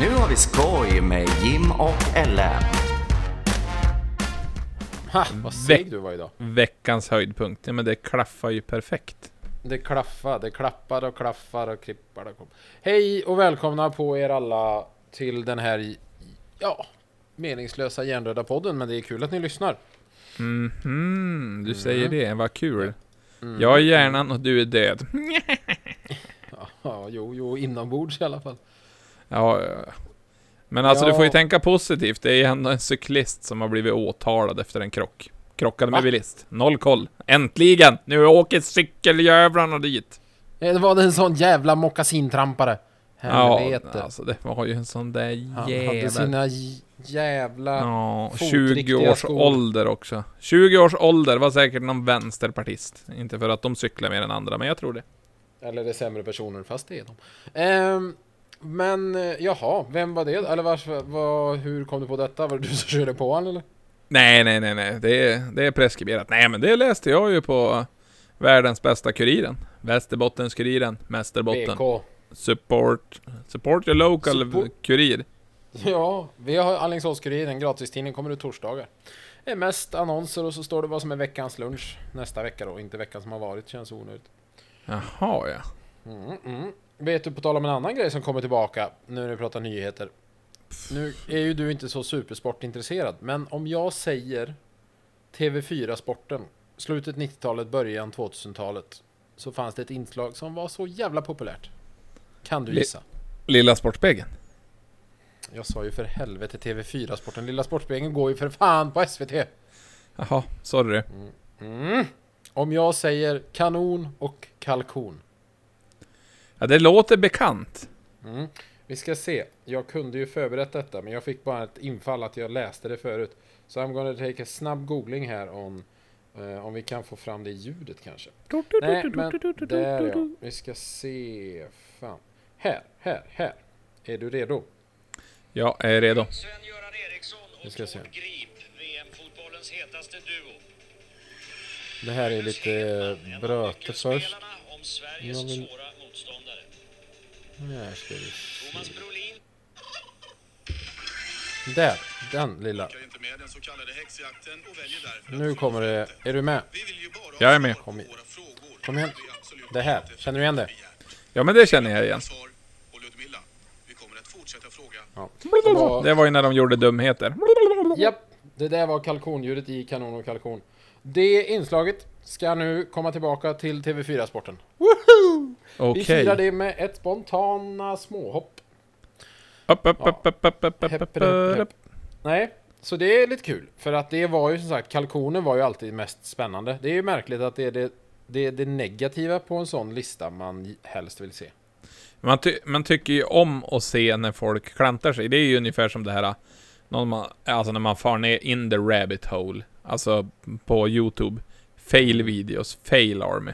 Nu har vi skoj med Jim och Ellen. Ha, vad seg du var idag. Veckans höjdpunkt. Ja men det klaffar ju perfekt. Det klaffar, det klappar och klaffar och klippar och kom. Hej och välkomna på er alla till den här, ja, meningslösa hjärndöda podden. Men det är kul att ni lyssnar. Mhm, du säger Mm. det. Vad kul. Mm. Jag är hjärnan och du är död. Ja, jo, jo, inombords i alla fall. Ja. Men alltså du Ja. får ju tänka positivt. Det är ju ändå en cyklist som har blivit åtalad efter en krock. Krockade med Va? bilist. Noll koll. Äntligen! Nu åker cykeljävlarna dit. Eh, Det var en sån jävla mockasintrampare. Helvete. Ja, alltså det var ju en sån där Han hade jävel. sina jävla... Ja, fotriktiga 20 års skor. ålder också. 20 års ålder var säkert någon vänsterpartist. Inte för att de cyklar mer än andra, men jag tror det. Eller det är sämre personer, fast det är de. Ehm, men eh, jaha, vem var det? Eller vars, vad, hur kom du på detta? Var det du som körde på honom eller? Nej, nej, nej, nej. Det är, det är preskriberat. Nej, men det läste jag ju på världens bästa kuriren. Västerbottens-Kuriren, Mästerbotten. BK. Support, support your local Support- kurir. Ja, vi har Alingsås-Kuriren, gratistidning, kommer ut torsdagar. Det är mest annonser och så står det vad som är veckans lunch nästa vecka då, inte veckan som har varit, känns onödigt. Jaha, ja. Mm, mm. Vet du, på tal om en annan grej som kommer tillbaka, nu när vi pratar nyheter. Nu är ju du inte så supersportintresserad, men om jag säger TV4-sporten, slutet 90-talet, början 2000-talet, så fanns det ett inslag som var så jävla populärt. Kan du gissa? Lilla Sportspegeln. Jag sa ju för helvete TV4-sporten, Lilla Sportspegeln går ju för fan på SVT! Jaha, sorry. Mm. Om jag säger kanon och kalkon. Ja, det låter bekant. Mm. Vi ska se. Jag kunde ju förberett detta, men jag fick bara ett infall att jag läste det förut. Så I'm gonna take a snabb googling här om, eh, om vi kan få fram det ljudet kanske. Nej, men där ja. Vi ska se. Fan. Här, här, här. Är du redo? Jag är redo. Sven-Göran Eriksson och ska jag se. Tord Grip, VM-fotbollens hetaste duo. Det här är lite eh, bröte först. om Sveriges svåra. Här ska vi se. Där, den lilla. Nu kommer det. Är du med? Jag är med. Kom frågor. Kom igen. Det här. Känner du igen det? Ja, men det känner jag igen. Svar och Ludmilla. Vi kommer att fortsätta fråga. Ja. Det var- Det var ju när de gjorde dumheter. Japp, det där var kalkonljudet i kanon och kalkon. Det inslaget ska nu komma tillbaka till TV4-sporten. Okej. Vi firar det med ett spontana småhopp. Upp, upp, Ja. upp, upp, upp, upp, upp, upp, upp. Nej, så det är lite kul. För att det var ju som sagt, kalkonen var ju alltid mest spännande. Det är ju märkligt att det är det, det, är det negativa på en sån lista man helst vill se. Man, ty man tycker ju om att se när folk klantar sig. Det är ju ungefär som det här, någon man, alltså när man far ner in the rabbit hole. Alltså på YouTube. Fail videos, fail army.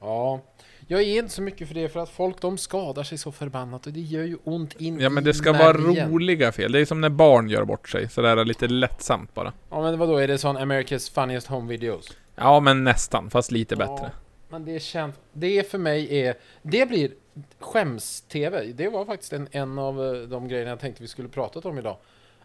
Ja, jag är inte så mycket för det för att folk de skadar sig så förbannat och det gör ju ont in Ja men det ska vara roliga fel. Det är som när barn gör bort sig. Sådär lite lättsamt bara. Ja men vadå, är det sån America's Funniest Home Videos? Ja men nästan, fast lite bättre. Ja, men det känns... Det för mig är... Det blir skäms-TV. Det var faktiskt en, en av eh, de grejerna jag tänkte vi skulle pratat om idag.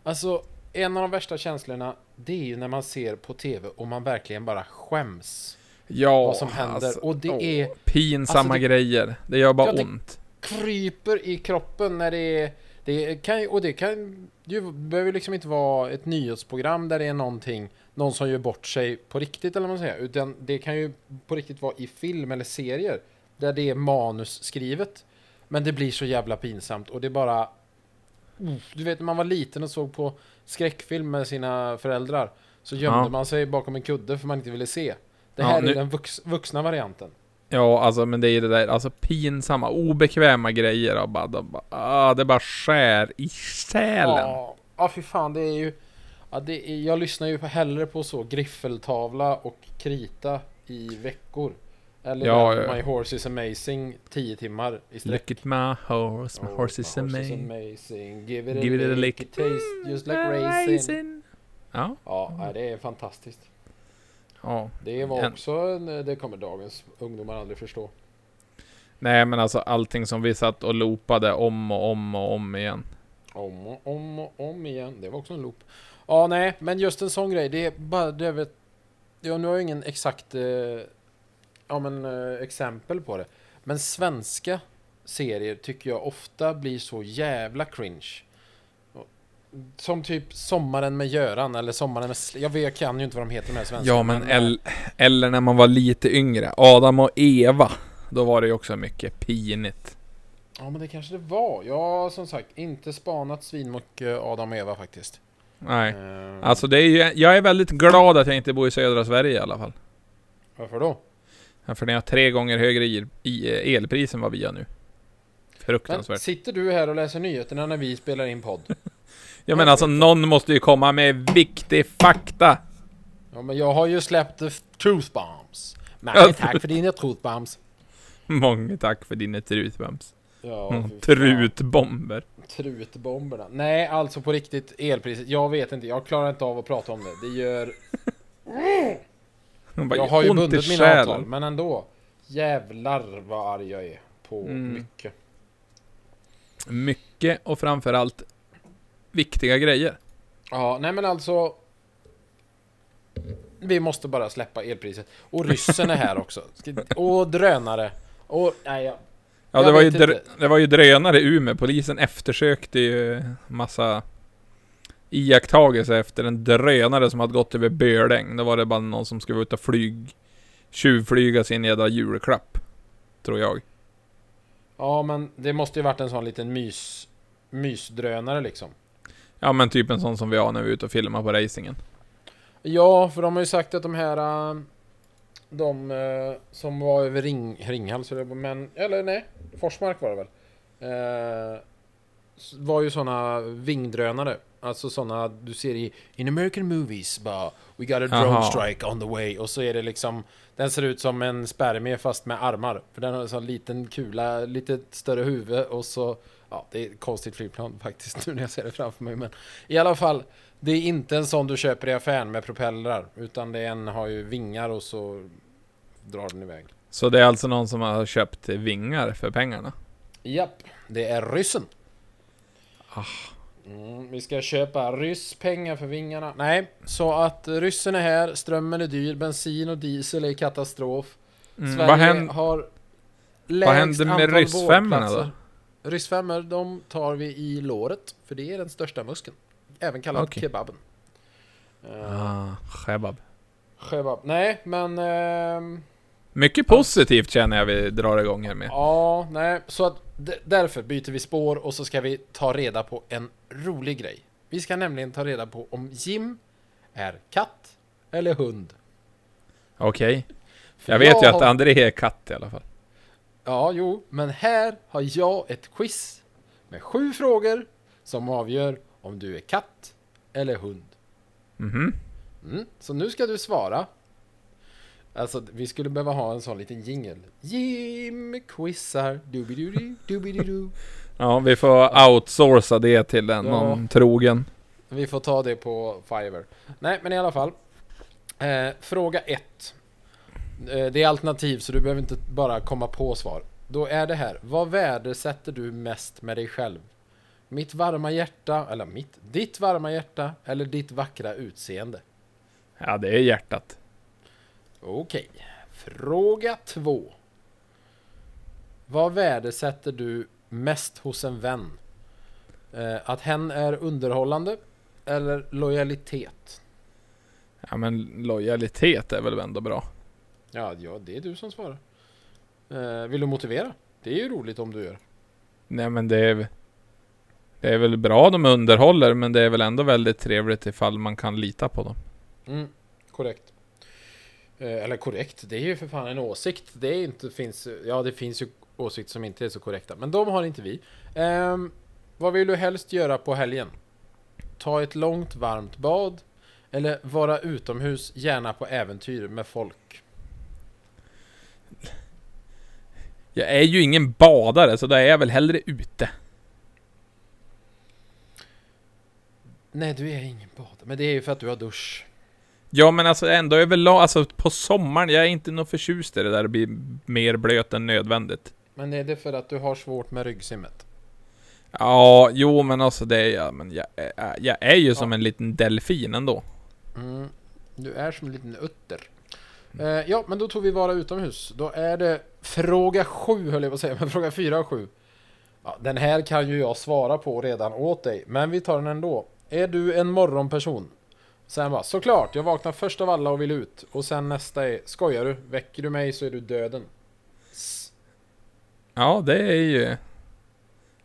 Alltså, en av de värsta känslorna, det är ju när man ser på TV och man verkligen bara skäms. Ja, Vad som händer. Och det åh, är- Pinsamma alltså det- grejer. Det gör bara Ja, ont. Kryper i kroppen när det är... Det kan, och det kan ju behöver liksom inte vara ett nyhetsprogram där det är någonting, någon som gör bort sig på riktigt eller vad man säger. Utan det kan ju på riktigt vara i film eller serier. Där det är manusskrivet. Men det blir så jävla pinsamt och det är bara... Du vet när man var liten och såg på skräckfilm med sina föräldrar. Så gömde Ja. man sig bakom en kudde för man inte ville se. Det Ja, här nu- är den vux, vuxna varianten. Ja, alltså men det är det där, alltså pinsamma, obekväma grejer och bara, de bara ah, det bara skär i själen. Ja, ja fy fan det är ju... Ja, det är, jag lyssnar ju hellre på så griffeltavla och krita i veckor. Eller Ja, ja. My Horse is Amazing 10 timmar i sträck. Look at my horse, my Oh, horse is my amazing. amazing. Give it a, Give it a lick, it tastes just like raisin. Ja, Ja, nej, det är fantastiskt. Ja. Det var också en, det kommer dagens ungdomar aldrig förstå. Nej men alltså allting som vi satt och loopade om och om och om igen. Om och om och om igen. Det var också en loop. Ja, nej, men just en sån grej. Det är bara, det vet... Ja, nu har jag ingen exakt... Eh, ja, men eh, exempel på det. Men svenska serier tycker jag ofta blir så jävla cringe. Som typ Sommaren med Göran eller Sommaren med... Sl- Jag, vet, jag kan ju inte vad de heter de här svenska. Ja, men eh, el- eller när man var lite yngre. Adam och Eva. Då var det ju också mycket pinigt. Ja, men det kanske det var. Ja, som sagt, inte spanat svinmycket Adam och Eva faktiskt. Nej. Eh, Alltså det är ju, jag är väldigt glad att jag inte bor i södra Sverige i alla fall. Varför då? Ja, För ni har tre gånger högre i, i eh, elpris än vad vi har nu. Men Fruktansvärt. sitter du här och läser nyheterna när vi spelar in podd? Ja men alltså någon måste ju komma med viktig fakta. Ja, men jag har ju släppt truth bombs. Men Ja. tack för dina truth bombs. Många tack för dina trutbums. Ja, Mm. Trutbomber. Trutbomberna. Nej, alltså på riktigt, elpriset. Jag vet inte, jag klarar inte av att prata om det. Det gör... Bara, Jag har ju bundit mina själen. avtal, men ändå. Jävlar vad arg jag är på Mm. mycket. Mycket och framförallt viktiga grejer. Ja, nej men alltså... Vi måste bara släppa elpriset. Och ryssen är här också. Och drönare. Och... Nej, jag... Ja, Jag det var, ju inte. det var ju drönare i Umeå. Polisen eftersökte ju massa iakttagelser efter en drönare som hade gått över Böläng. Då var det bara någon som skulle ut och flyg, tjuvflyga sin jävla julklapp. Tror jag. Ja, men det måste ju varit en sån liten mys... Mysdrönare liksom. Ja men typ en sån som vi har när vi är ute och filmar på racingen. Ja, för de har ju sagt att de här... äh, De äh, som var över Ring, Ringhals, men... Eller nej, Forsmark var det väl? s- var ju såna vingdrönare. Alltså såna du ser i In American movies bara We got a drone Aha. strike on the way och så är det liksom Den ser ut som en spermie fast med armar För den har en sån liten kula, lite större huvud och så Ja, det är ett konstigt flygplan faktiskt nu när jag ser det framför mig men I alla fall Det är inte en sån du köper i affären med propellrar Utan det är en har ju vingar och så Drar den iväg Så det är alltså någon som har köpt vingar för pengarna? Japp, det är ryssen Ah. Mm, vi ska köpa rysspengar för vingarna. Nej, så att ryssen är här, strömmen är dyr, bensin och diesel är katastrof. Mm, Sverige vad, händer, har vad händer med ryssfemmorna då? Ryssfemmor, de tar vi i låret, för det är den största muskeln. Även kallad Okej. kebaben. Uh, Ah, kebab. Kebab. Nej, men... ehm, Mycket positivt känner jag vi drar igång här med. Ja, nej, så att därför byter vi spår och så ska vi ta reda på en rolig grej. Vi ska nämligen ta reda på om Jim är katt eller hund. Okej. För Jag vet ju att har- André är katt i alla fall. Ja, jo, men här har jag ett quiz med sju frågor som avgör om du är katt eller hund. Mhm. Mm, så nu ska du svara. Alltså, vi skulle behöva ha en sån liten jingel. Jim quizar, doobidoo doobidoo Ja, vi får outsourca det till en, Ja. någon trogen. Vi får ta det på Fiverr. Nej, men i alla fall. Eh, fråga 1. Eh, det är alternativ så du behöver inte bara komma på svar. Då är det här. Vad värdesätter du mest med dig själv? Mitt varma hjärta, eller mitt, ditt varma hjärta eller ditt vackra utseende? Ja, det är hjärtat. Okej. Fråga 2. Vad värdesätter du mest hos en vän? Eh, att hen är underhållande eller lojalitet? Ja, men lojalitet är väl ändå bra. Ja, ja, det är du som svarar. Eh, vill du motivera? Det är ju roligt om du gör. Nej, men det är... Det är väl bra de underhåller, men det är väl ändå väldigt trevligt ifall man kan lita på dem. Mm, korrekt. Eh, eller korrekt, det är ju för fan en åsikt. Det är inte, finns, ja, det finns ju åsikter som inte är så korrekta, men de har inte vi. Ehm, vad vill du helst göra på helgen? Ta ett långt varmt bad eller vara utomhus, gärna på äventyr med folk? Jag är ju ingen badare, så då är jag väl hellre ute. Nej, du är ingen badare, men det är ju för att du har dusch. Ja, men alltså ändå överlag, alltså på sommaren, jag är inte något förtjust i det där att bli mer blöt än nödvändigt. Men är det för att du har svårt med ryggsimmet? Ja, jo men alltså det är jag. Men jag, är- jag är ju som en liten delfin ändå. Mm, du är som en liten utter. Eh, ja, men då tog vi vara utomhus. Då är det fråga sju höll jag på att säga, men fråga fyra och sju. Ja, den här kan ju jag svara på redan åt dig, men vi tar den ändå. Är du en morgonperson? Sen bara, såklart, jag vaknar först av alla och vill ut. Och sen nästa är, skojar du? Väcker du mig så är du döden. S- Ja, det är ju...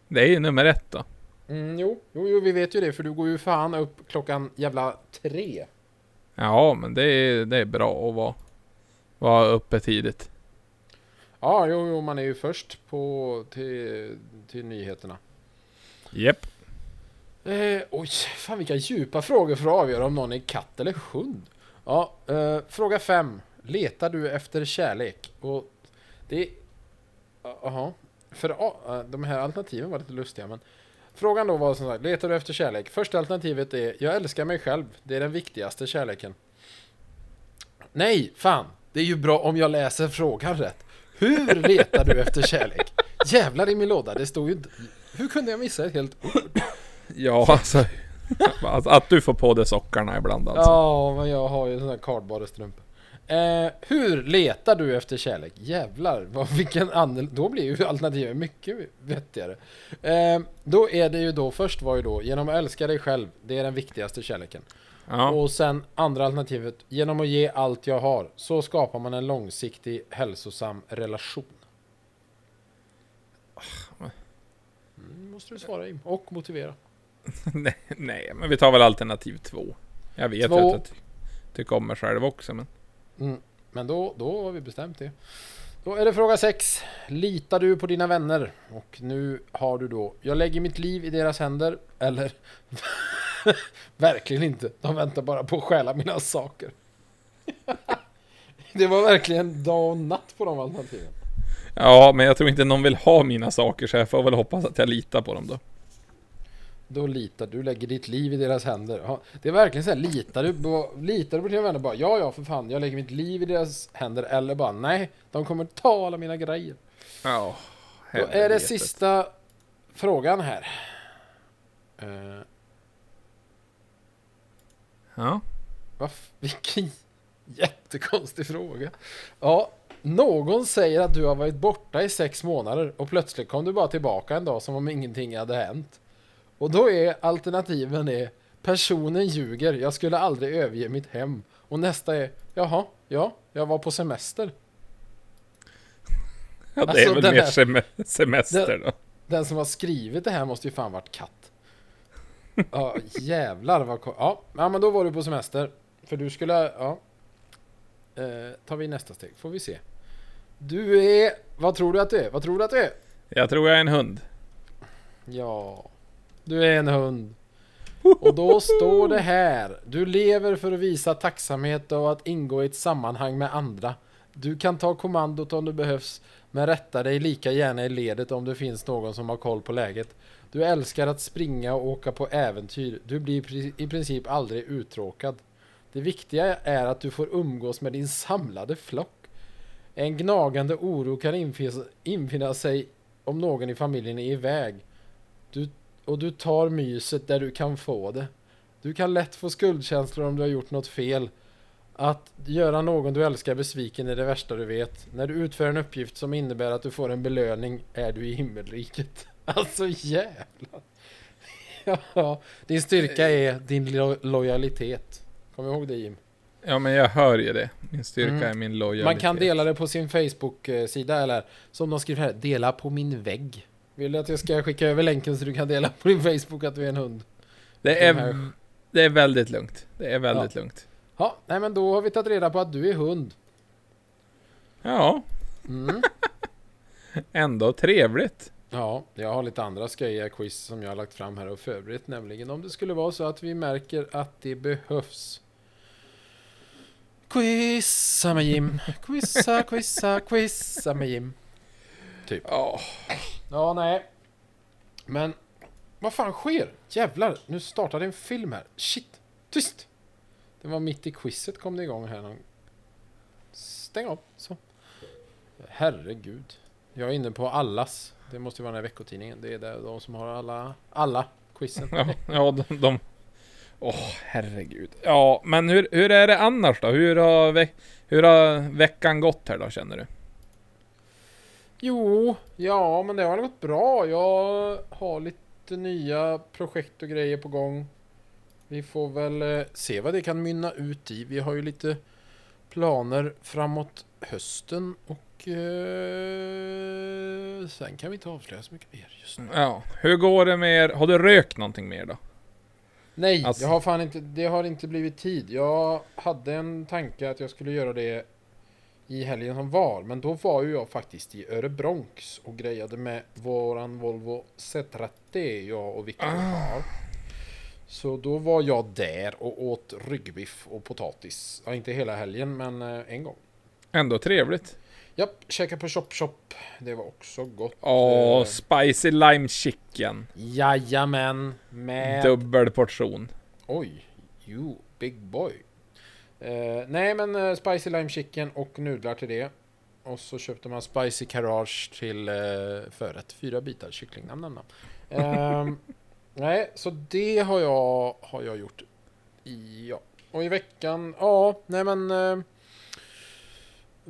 Det är ju nummer ett då. Mm, jo, jo, jo, vi vet ju det, för du går ju fan upp klockan jävla tre. Ja, men det är, det är bra att vara, vara uppe tidigt. Ja, jo, jo, man är ju först på till, till nyheterna. Japp. Eh, oj, fan vilka djupa frågor för att avgöra om någon är katt eller hund. Ja, eh, fråga fem. Letar du efter kärlek? Och det... Jaha. För ja, de här alternativen var lite lustiga, men... Frågan då var som sagt, letar du efter kärlek? Första alternativet är, jag älskar mig själv. Det är den viktigaste kärleken. Nej, fan. Det är ju bra om jag läser frågan rätt. Hur letar du efter kärlek? Jävlar i min låda, det stod ju inte... Hur kunde jag missa ett helt ord? Ja, alltså. alltså. Att du får på dig sockarna ibland alltså. Ja, men jag har ju sån här kardborrestrumpor. Eh, hur letar du efter kärlek? Jävlar, vad, vilken andel... Då blir ju alternativet mycket vettigare. Eh, då är det ju då, först var ju då, genom att älska dig själv, det är den viktigaste kärleken. Ja. Och sen andra alternativet, genom att ge allt jag har, så skapar man en långsiktig, hälsosam relation. Mm, måste du svara in och motivera. nej, nej, men vi tar väl alternativ två. Jag vet Två. att jag ty- tycker om mig själv också, men... Mm. Men då, då har vi bestämt det. Då är det fråga 6. Litar du på dina vänner? Och nu har du då, jag lägger mitt liv i deras händer, eller verkligen inte. De väntar bara på att stjäla mina saker. det var verkligen dag och natt på de alternativen. Ja, men jag tror inte någon vill ha mina saker, så jag får väl hoppas att jag litar på dem då. Då litar du, lägger ditt liv i deras händer. Ja, det är verkligen så här, litar du, på, litar du på dina vänner bara ja, ja för fan, jag lägger mitt liv i deras händer. Eller bara nej, de kommer ta alla mina grejer. Ja. Då är det sista frågan här. Uh, Ja. vilken jättekonstig fråga. Ja, någon säger att du har varit borta i sex månader och plötsligt kom du bara tillbaka en dag som om ingenting hade hänt. Och då är alternativen är personen ljuger, jag skulle aldrig överge mitt hem. Och nästa är jaha, ja, jag var på semester. Ja, det Alltså, är väl den mer här- sem- semester då. Den som har skrivit det här måste ju fan varit katt. Ja, jävlar vad ja, ja, men då var du på semester. För du skulle, ja. Eh, tar vi nästa steg, får vi se. Du är, vad tror du att du är? Vad tror du att du är? Jag tror jag är en hund. Ja, du är en hund. Och då står det här. Du lever för att visa tacksamhet och att ingå i ett sammanhang med andra. Du kan ta kommandot om det behövs, men rätta dig lika gärna i ledet om det finns någon som har koll på läget. Du älskar att springa och åka på äventyr. Du blir i princip aldrig uttråkad. Det viktiga är att du får umgås med din samlade flock. En gnagande oro kan infinna, infinna sig om någon i familjen är iväg. Du, och du tar myset där du kan få det. Du kan lätt få skuldkänslor om du har gjort något fel. Att göra någon du älskar besviken är det värsta du vet. När du utför en uppgift som innebär att du får en belöning är du i himmelriket. Alltså jävlar. Ja, din styrka är din lo lojalitet. Kom ihåg det Jim. Ja, men jag hör ju det. Min styrka Mm. är min lojalitet. Man kan dela det på sin Facebook-sida eller som de skriver här, dela på min vägg. Vill du att jag ska skicka över länken så du kan dela på din Facebook att du är en hund? Det de är, det är väldigt lugnt. Det är väldigt lugnt. Ja, nej men då har vi tagit reda på att du är hund. Ja, Mm. ändå trevligt. Ja, jag har lite andra sköjiga quiz som jag har lagt fram här och förberett. Nämligen om det skulle vara så att vi märker att det behövs. Quizza med Jim. Quizza, quizza, quizza med Jim. Typ. Ja. Ja, nej. Men vad fan sker? Jävlar, nu startade en film här. Shit, tyst! Det var mitt i quizet kom det igång här. någon- Stäng av, så. Herregud. Jag är inne på allas. Det måste ju vara den här veckotidningen. Det är där de som har alla, alla quizen. Ja, ja de... de Åh, herregud. Ja, men hur, hur är det annars då? Hur har, ve hur har veckan gått här då, känner du? Jo, ja men det har gått bra. Jag har lite nya projekt och grejer på gång. Vi får väl eh, se vad det kan mynna ut i. Vi har ju lite planer framåt hösten och eh, sen kan vi inte avslöja så mycket mer just nu. Ja, hur går det med er? Har du rökt någonting mer då? Nej, Alltså- jag har fan inte, det har inte blivit tid. Jag hade en tanke att jag skulle göra det i helgen som var, men då var ju jag faktiskt i Örebronx och grejade med våran Volvo C30 jag och Victor har. Så då var jag där och åt ryggbiff och potatis. Ja, inte hela helgen, men eh, en gång. Ändå trevligt. Japp, käka på Chop Chop. Det var också gott. Åh, Eh, spicy lime chicken. Jajamän, med... Dubbel portion. Oj, you big boy. Eh, nej men eh, spicy lime chicken och nudlar till det. Och så köpte man spicy carrage till eh, förrätt. Fyra bitar kyckling. Nam, nam, nam. Ehm, nej, så det har jag, har jag gjort. I, ja. Och i veckan, ja, nej men...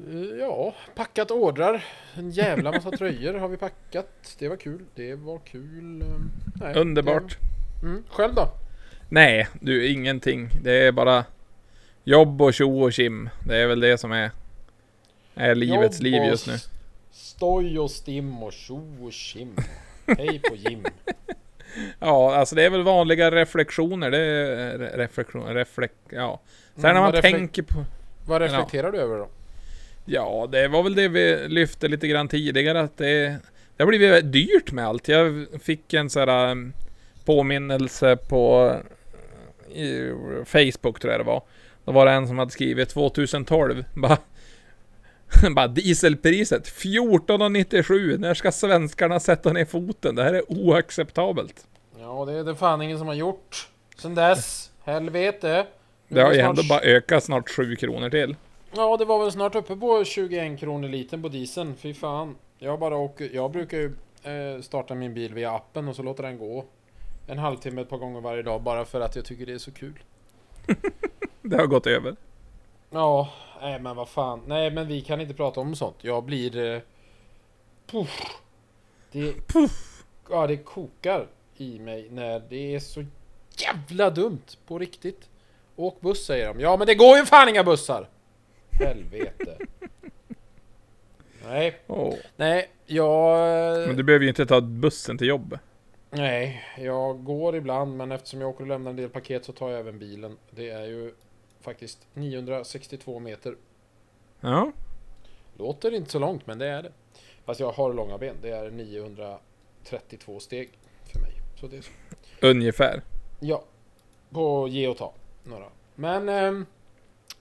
Eh, eh, ja, packat ordrar. En jävla massa tröjor har vi packat. Det var kul. Det var kul. eh, nej, Underbart. Det, mm, själv då? Nej, du, ingenting. Det är bara jobb och tjo och kim. Det är väl det som är, är livets Jobb liv just nu. Stoj och stim och tjo och tjim. Hej på Jim. Ja, alltså det är väl vanliga reflektioner. Det är re- reflektion, reflek, ja. Sen Mm, när man vad reflek- tänker på... Vad reflekterar du över då? Ja, det var väl det vi lyfte lite grann tidigare att det, det har blivit dyrt med allt. Jag fick en sån här um, påminnelse på Facebook tror jag det var. Då var det en som hade skrivit 2012 bara bara dieselpriset 14,97 När ska svenskarna sätta ner foten? Det här är oacceptabelt. Ja, det är det fan ingen som har gjort. Sen dess. Helvete. Nu Det har ju ändå bara ökat snart 7 kronor till. Ja, det var väl snart uppe på 21 kronor liten på dieseln. Fy fan. Jag bara åker. Jag brukar ju eh, starta min bil via appen och så låter den gå. En halvtimme ett par gånger varje dag bara för att jag tycker det är så kul. Det har gått över. Ja, nej men vad fan. Nej men vi kan inte prata om sånt. Jag blir... Eh, puff. Det... Ja, det kokar i mig när det är så jävla dumt. På riktigt. Åk buss säger de. Ja men det går ju fan inga bussar! Helvete. Nej, Åh. nej, jag... Men du behöver ju inte ta bussen till jobbet. Nej, jag går ibland men eftersom jag åker och lämnar en del paket så tar jag även bilen. Det är ju faktiskt 962 meter Ja. Låter inte så långt, men det är det. Fast jag har långa ben. Det är 932 steg för mig. Så det är så. Ungefär. Ja, på ge och ta. Några. Men ehm,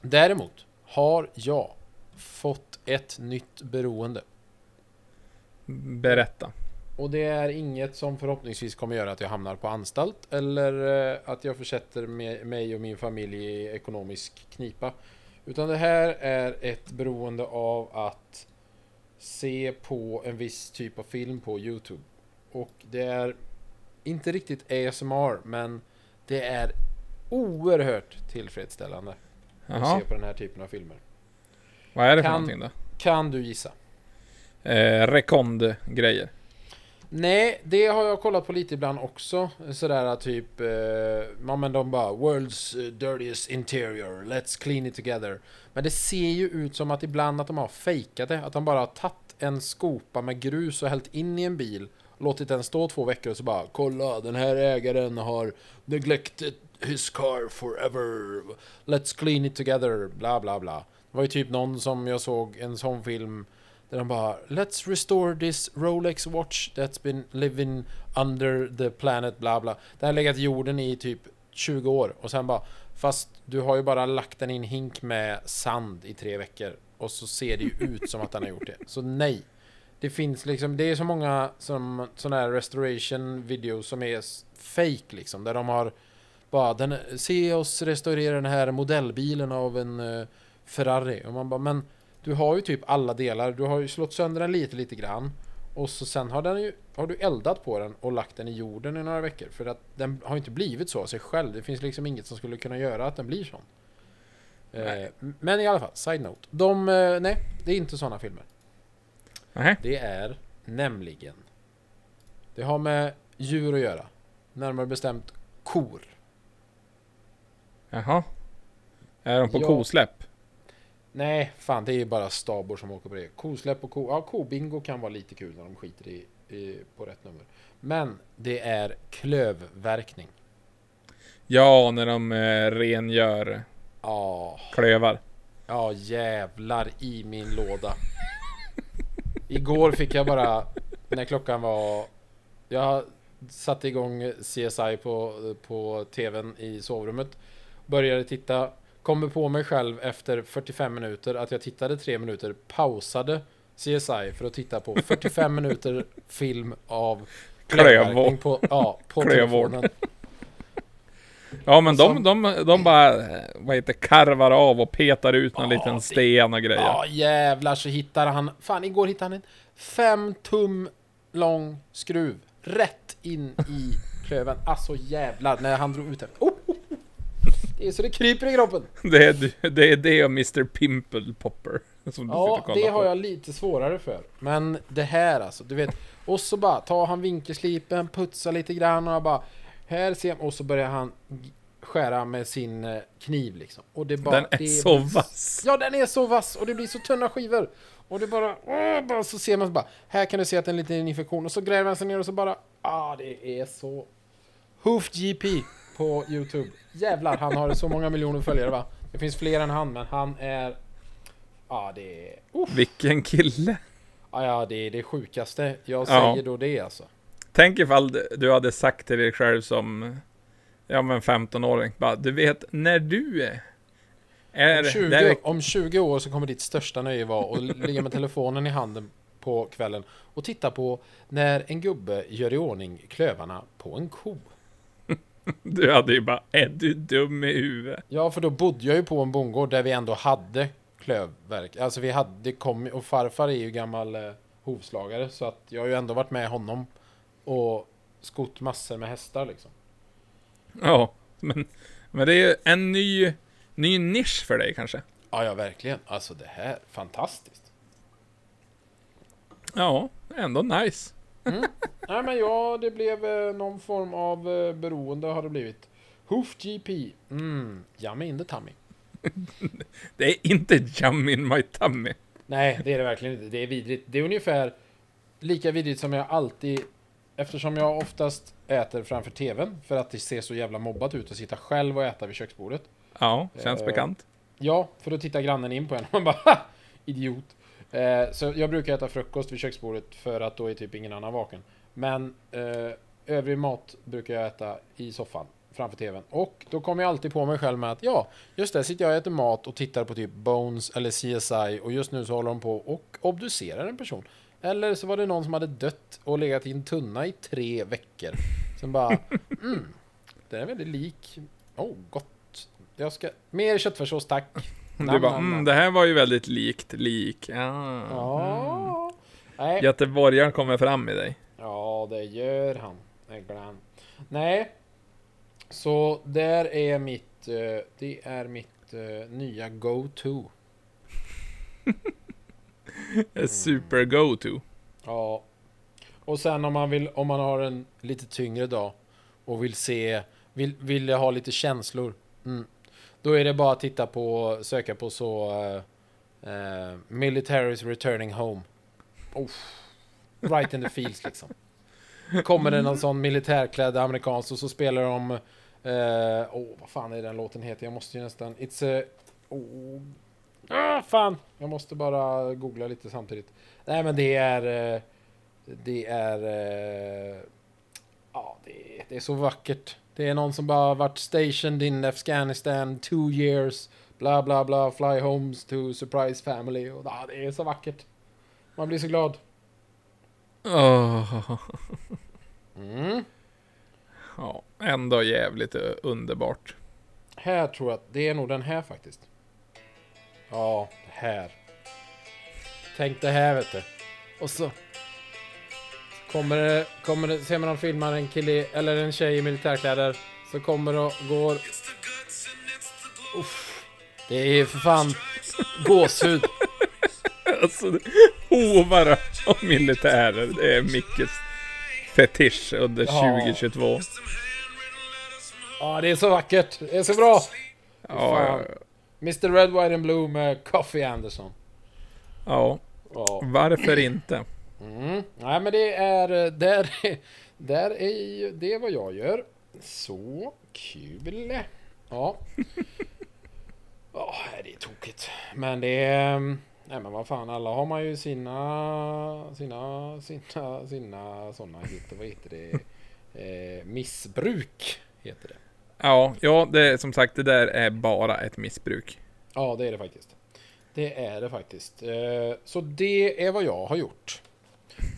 däremot har jag fått ett nytt beroende. Berätta. Och det är inget som förhoppningsvis kommer göra att jag hamnar på anstalt eller eh, att jag försätter mig och min familj i ekonomisk knipa. Utan det här är ett beroende av att se på en viss typ av film på Youtube. Och det är inte riktigt ASMR men det är oerhört tillfredsställande Jaha. se på den här typen av filmer. Vad är det för Kan- någonting då? Kan du gissa? Eh, rekond-grejer. Nej, det har jag kollat på lite ibland också. Sådär typ, eh, ja men de bara World's eh, dirtiest interior, let's clean it together. Men det ser ju ut som att ibland att de har fejkat det. Att de bara har tagit en skopa med grus och hällt in i en bil. Låtit den stå två veckor och så bara Kolla, den här ägaren har neglected his car forever. Let's clean it together, bla bla bla. Det var ju typ någon som jag såg en sån film där de bara Let's restore this Rolex watch that's been living under the planet bla bla. Den har legat i jorden i typ 20 år och sen bara Fast du har ju bara lagt den i en hink med sand i tre veckor och så ser det ju ut som att den har gjort det. Så nej. Det finns liksom, det är så många som sådana här restoration videos som är fake liksom där de har bara den, se oss restaurera den här modellbilen av en eh, Ferrari och man bara men du har ju typ alla delar. Du har ju slått sönder den lite, lite grann. Och så sen har, den ju, har du eldat på den och lagt den i jorden i några veckor. För att den har inte blivit så av sig själv. Det finns liksom inget som skulle kunna göra att den blir sån. Eh, men i alla fall, side note. De, eh, nej, det är inte sådana filmer. Nej. Det är nämligen... Det har med djur att göra. Närmare bestämt kor. Jaha. Är de på Ja. kosläpp? Nej, fan det är ju bara stabor som åker på det. Kosläpp och ko... Ja, kobingo kan vara lite kul när de skiter i, i, på rätt nummer. Men det är klövverkning. Ja, när de eh, rengör Ja, klövar. ja jävlar i min låda. Igår fick jag bara, när klockan var... Jag satte igång CSI på, på TVn i sovrummet. Började titta. Kommer på mig själv efter 45 minuter att jag tittade 3 minuter. Pausade CSI för att titta på 45 minuter film av klövverkning Klövvård. på, ja, på telefonen. Ja, men Och så- de, de, de bara, vad heter karvar av och petar ut någon Ja, liten sten och grejer. Ja jävlar så hittar han, fan igår hittade han en fem tum lång skruv rätt in i klöven. Alltså jävlar när han drog ut den. Oh, oh, oh. Det är så det kryper i kroppen. Det, är, du- det är det och Mr Pimple Popper. Som du Ja, kollar det har på. jag lite svårare för. Men det här alltså, du vet. Och så bara tar han vinkelslipen, putsar lite grann och jag bara här ser jag, och så börjar han skära med sin eh, kniv liksom. Och det bara, Den är det så blir- vass. Ja, den är så vass och det blir så tunna skivor. Och det bara, åh, bara så ser man så bara, här kan du se att det är en liten infektion. Och så gräver han sig ner och så bara, ah, det är så... Hoof GP på Youtube. Jävlar, han har så många miljoner följare va? Det finns fler än han, men han är... Ja, det är... Uff. Vilken kille. Ja, ja, det är det sjukaste. Jag Ja. säger då det alltså. Tänk ifall du- hade sagt till dig själv som, ja men 15-åring, bara, du vet, när du är... är Om 20, det är, om 20 år så kommer ditt största nöje vara att ligga med telefonen i handen på kvällen och titta på när en gubbe gör i ordning klövarna på en ko. du hade ju bara, är du dum i huvudet? Ja, för då bodde jag ju på en bondgård där vi ändå hade klövverk. Alltså vi hade, det kom, och farfar är ju gammal eh, hovslagare så att jag har ju ändå varit med honom och skott massor med hästar liksom. Ja, men, men det är ju en ny, ny nisch för dig kanske. Ja, ja verkligen. Alltså det här, fantastiskt. Ja, ändå nice. Nej men ja, det blev eh, någon form av eh, beroende har det blivit. Hoof GP. Mm, yummy in the tummy. Det är inte jam in my tummy. Nej, det är det verkligen inte. Det är vidrigt. Det är ungefär lika vidrigt som jag alltid... Eftersom jag oftast äter framför TVn för att det ser så jävla mobbat ut att sitta själv och äta vid köksbordet. Ja, känns Eh, bekant. Ja, för då tittar grannen in på en och man bara ha! Idiot. Eh, så jag brukar äta frukost vid köksbordet för att då är typ ingen annan vaken. Men eh, övrig mat brukar jag äta i soffan framför TVn. Och då kommer jag alltid på mig själv med att ja, just det, sitter jag och äter mat och tittar på typ Bones eller CSI och just nu så håller de på och obducerar en person. Eller så var det någon som hade dött och legat i en tunna i tre veckor. Som bara, mm, den är väldigt lik. Oh, gott. Jag ska, mer köttfärssås tack. Du Nam, bara, nam, mm, det här var ju väldigt likt lik. Ja. Ja. Nej. Göteborgaren kommer fram i dig. Ja, det gör han. Ägglan. Nej. Så där är mitt, eh, det är mitt eh, nya go-to. Super go-to. Ja. Och sen om man vill, om man har en lite tyngre dag och vill se, vill, vill ha lite känslor. Mm. Då är det bara att titta på, söka på så eh, eh, uh, uh, Militaries Returning Home. Oh. Right in the fields liksom. Kommer det någon sån militärklädd amerikansk och så spelar de eh, Åh, vad fan är den låten heter? Jag måste ju nästan It's a... Oh. Ah, fan! Jag måste bara googla lite samtidigt. Nej men det är... eh, Det är... eh, Ja, det är, det är så vackert. Det är någon som bara varit stationed in Afghanistan two years. Bla bla bla, fly homes to surprise family. Och, ja, det är så vackert. Man blir så glad. Åh. Mm. Ja, ändå jävligt eh, underbart. Här tror jag att det är nog den här faktiskt. Ja, det här. Tänk det här vet du. Och så. Kommer det, kommer det, ser man de filmar en kille eller en tjej i militärkläder så kommer och går... Uff, det är för fan gåshud. Alltså, hovar och militärer, det är Mickes fetisch under Ja. 2022. Ja, det är så vackert. Det är så bra. Ja, ja, Mr Red, White and Blue med Coffee Anderson. ja. Ja. Varför inte? Mm. Nej, men det är... Där, är- där är ju det vad jag gör. Så kul. Ja. Ja, det är tokigt. Men det är... Nej men vad fan, alla har man ju sina... Sina... Sina... Sina sådana. Vad heter det? Eh, missbruk heter det. Ja, ja, det är som sagt, det där är bara ett missbruk. Ja, det är det faktiskt. Det är det faktiskt. Eh, Så det är vad jag har gjort.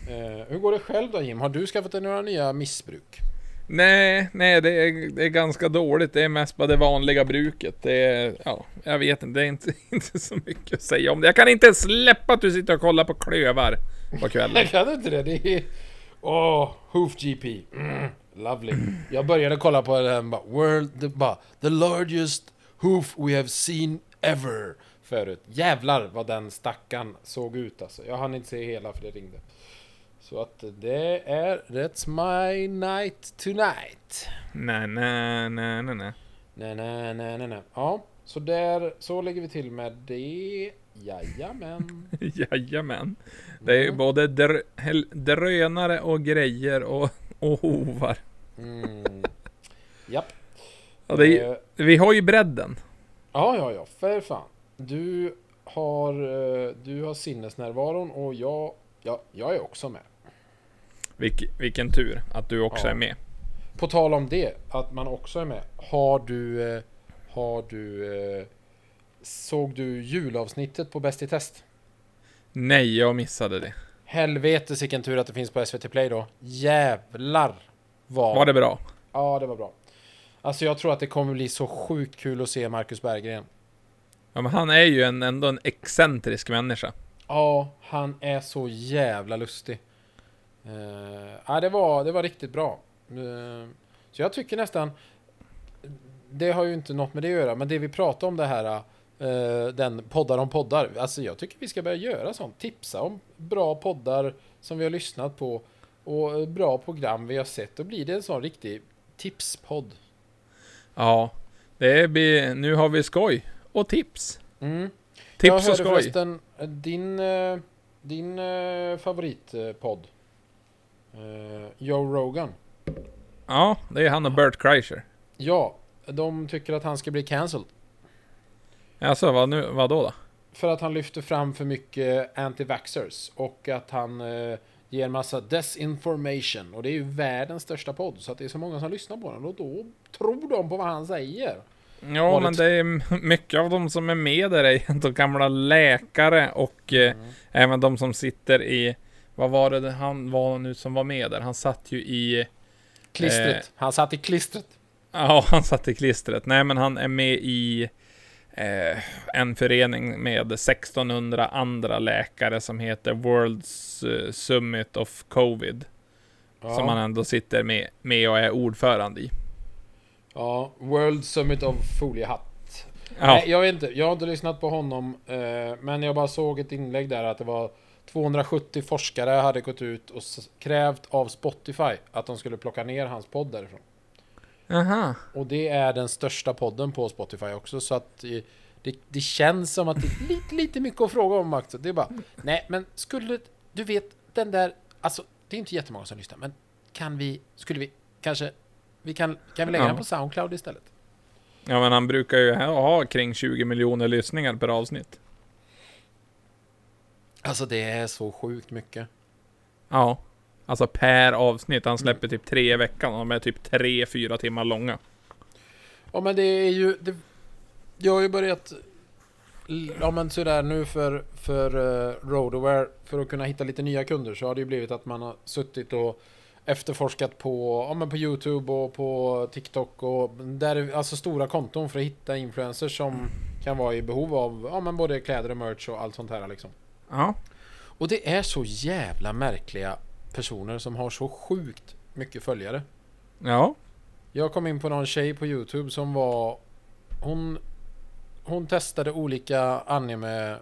Eh, Hur går det själv då Jim? Har du skaffat dig några nya missbruk? Nej, nej, det är, det är ganska dåligt. Det är mest bara det vanliga bruket. Det är, ja, jag vet inte, det är inte, inte så mycket att säga om det. Jag kan inte släppa att du sitter och kollar på klövar på kvällen. Jag kan inte det. Det är... Åh, Hoof GP. Mm, lovely. Jag började kolla på den bara, World... The, bara, the largest hoof we have seen ever. Förut. Jävlar vad den stackan såg ut alltså. Jag hann inte se hela för det ringde. Så att det är... That's my night tonight. Nej, nej, nej, nej, nej. Nej, nej, nej, nej, nej. Ja, så där... Så lägger vi till med det. Jajamän. Jajamän. Det är ju både dr drönare och grejer och, och hovar. Mm. Japp. Ja, det är, Eh, vi har ju bredden. Ja, ja, ja, för fan. Du har, eh, du har sinnesnärvaron och jag, ja, jag är också med. Vilk, vilken tur att du också Ja. är med. På tal om det, att man också är med. Har du, eh, har du, såg du julavsnittet på Bäst i test? Nej, jag missade det. Helvete vilken tur att det finns på SVT Play då. Jävlar vad... Var det bra? Ja, det var bra. Alltså jag tror att det kommer bli så sjukt kul att se Marcus Berggren. Ja, men han är ju en, ändå en excentrisk människa. Ja, han är så jävla lustig. Uh, ja, det var, det var riktigt bra. Eh, så jag tycker nästan... Det har ju inte något med det att göra, men det vi pratar om det här... eh, den poddar om poddar. Alltså jag tycker vi ska börja göra sånt. Tipsa om bra poddar som vi har lyssnat på. Och bra program vi har sett. Då blir det en sån riktig tipspodd. Ja, det blir, nu har vi skoj. Och tips. Mm. jag Tips och hörde skoj. förresten eh, din, eh, din eh, favoritpodd. Eh, Joe Rogan. Ja, det är han och Bert Kreischer. Ja, de tycker att han ska bli cancelled. Alltså, vad, nu, vad då, då? För att han lyfter fram för mycket anti-vaxxers och att han eh, ger massa desinformation. Och det är ju världens största podd, så att det är så många som lyssnar på den. Och då tror de på vad han säger. Ja, det men det är mycket av de som är med där är ändå gamla läkare och eh, Mm. även de som sitter i... Vad var det han var nu som var med där? Han satt ju i... Klistret. Eh. Han satt i klistret. Ja, han satt i klistret. Nej, men han är med i eh, en förening med 1600 andra läkare som heter World's eh, Summit of Covid. Ja. Som han ändå sitter med, med och är ordförande i. ja, World Summit of Foliehatt. Ja, Nej, jag vet inte. Jag har inte lyssnat på honom. Eh, men jag bara såg ett inlägg där att det var 270 forskare hade gått ut och krävt av Spotify att de skulle plocka ner hans podd därifrån. Aha. Och det är den största podden på Spotify också. Så att det, det känns som att det är lite, lite mycket att fråga om också. Det är bara, nej men skulle, du vet den där, alltså det är inte jättemånga som lyssnar, men kan vi, skulle vi kanske, vi kan, kan vi lägga Ja. den på Soundcloud istället? Ja, men han brukar ju ha, ha kring 20 miljoner lyssningar per avsnitt. Alltså det är så sjukt mycket. Ja. Alltså per avsnitt. Han släpper typ tre i veckan och de är typ tre, fyra timmar långa. Ja men det är ju, det, jag har ju börjat, ja men sådär nu för, för uh, Roadaware, för att kunna hitta lite nya kunder så har det ju blivit att man har suttit och efterforskat på, ja, men på Youtube och på TikTok och där är alltså stora konton för att hitta influencers som kan vara i behov av ja, men både kläder och merch och allt sånt här liksom. Ja. Och det är så jävla märkliga personer som har så sjukt mycket följare. Ja. Jag kom in på någon tjej på Youtube som var... Hon, hon testade olika anime...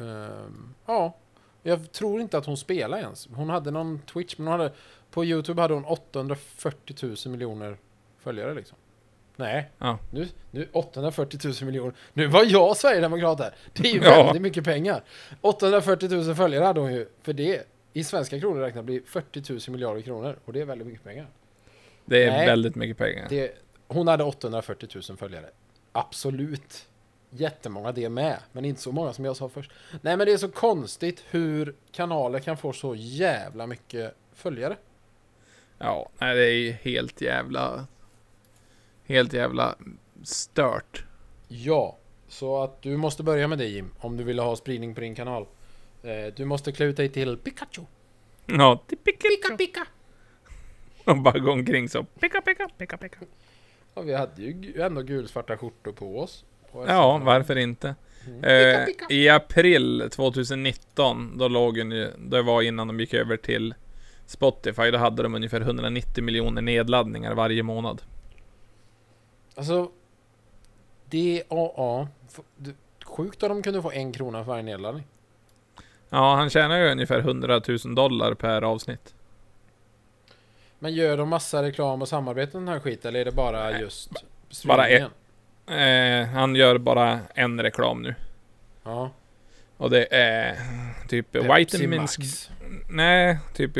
ehm, ja. Jag tror inte att hon spelade ens. Hon hade någon Twitch, men hon hade... På Youtube hade hon 840 000 miljoner följare liksom. Nej, Ja. nu, nu 840 000 miljoner. Nu var jag Sverigedemokrat här. Det är ju Ja. väldigt mycket pengar. 840 000 följare hade hon ju. För det, i svenska kronor räknat, blir 40 000 miljarder kronor. Och det är väldigt mycket pengar. Det är Nej. väldigt mycket pengar. Det, hon hade 840 000 följare. Absolut. Jättemånga det med. Men inte så många som jag sa först. Nej men det är så konstigt hur kanaler kan få så jävla mycket följare. Ja, nej, det är ju helt jävla... Helt jävla stört. Ja. Så att du måste börja med det Jim. Om du vill ha spridning på din kanal. Eh, du måste klä ut dig till Pikachu. Ja, det pika, Pika pika. och bara gå omkring så. Pika, pika, pika, pika. Ja, vi hade ju ändå gulsvarta skjortor på oss. På Ja, varför inte? Mm. Eh, Pika, pika. I april 2019, då låg ju, det var innan de gick över till Spotify, då hade de ungefär 190 miljoner nedladdningar varje månad. Alltså. DAA. Sjukt att de kunde få en krona för varje nedladdning. Ja, han tjänar ju ungefär 100 000 dollar per avsnitt. Men gör de massa reklam och samarbete den här skiten eller är det bara Nej, just bara streamingen? Eh, han gör bara en reklam nu. Ja. Och det är typ Pepsi Vitamins... Max. Nej, typ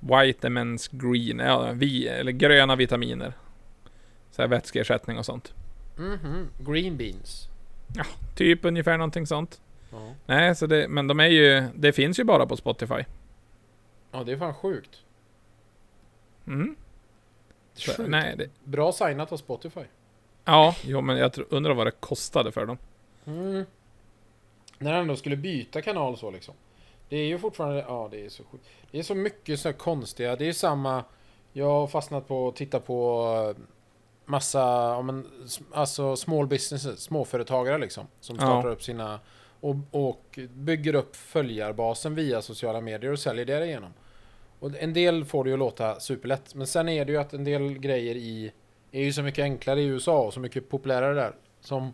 Vitamins Green, ja, vi, eller gröna vitaminer. Så här vätskeersättning och sånt. Mhm. Green beans. Typ ungefär någonting sånt. Ja. Nej, så det, men de är ju, det finns ju bara på Spotify. ja, det är fan sjukt. Mm. Så, sjukt. nej, det, Bra signat av Spotify. ja, jo men jag tror, undrar vad det kostade för dem. Mm. När han ändå skulle byta kanal så liksom. Det är ju fortfarande, ja det är så sjukt. Det är så mycket så konstiga, det är samma, jag har fastnat på att titta på eh, massa, ja, men, alltså small businesses, småföretagare liksom. Som Ja. startar upp sina, och, och bygger upp följarbasen via sociala medier och säljer det igenom. Och en del får det ju att låta superlätt, men sen är det ju att en del grejer i, är ju så mycket enklare i USA och så mycket populärare där. Som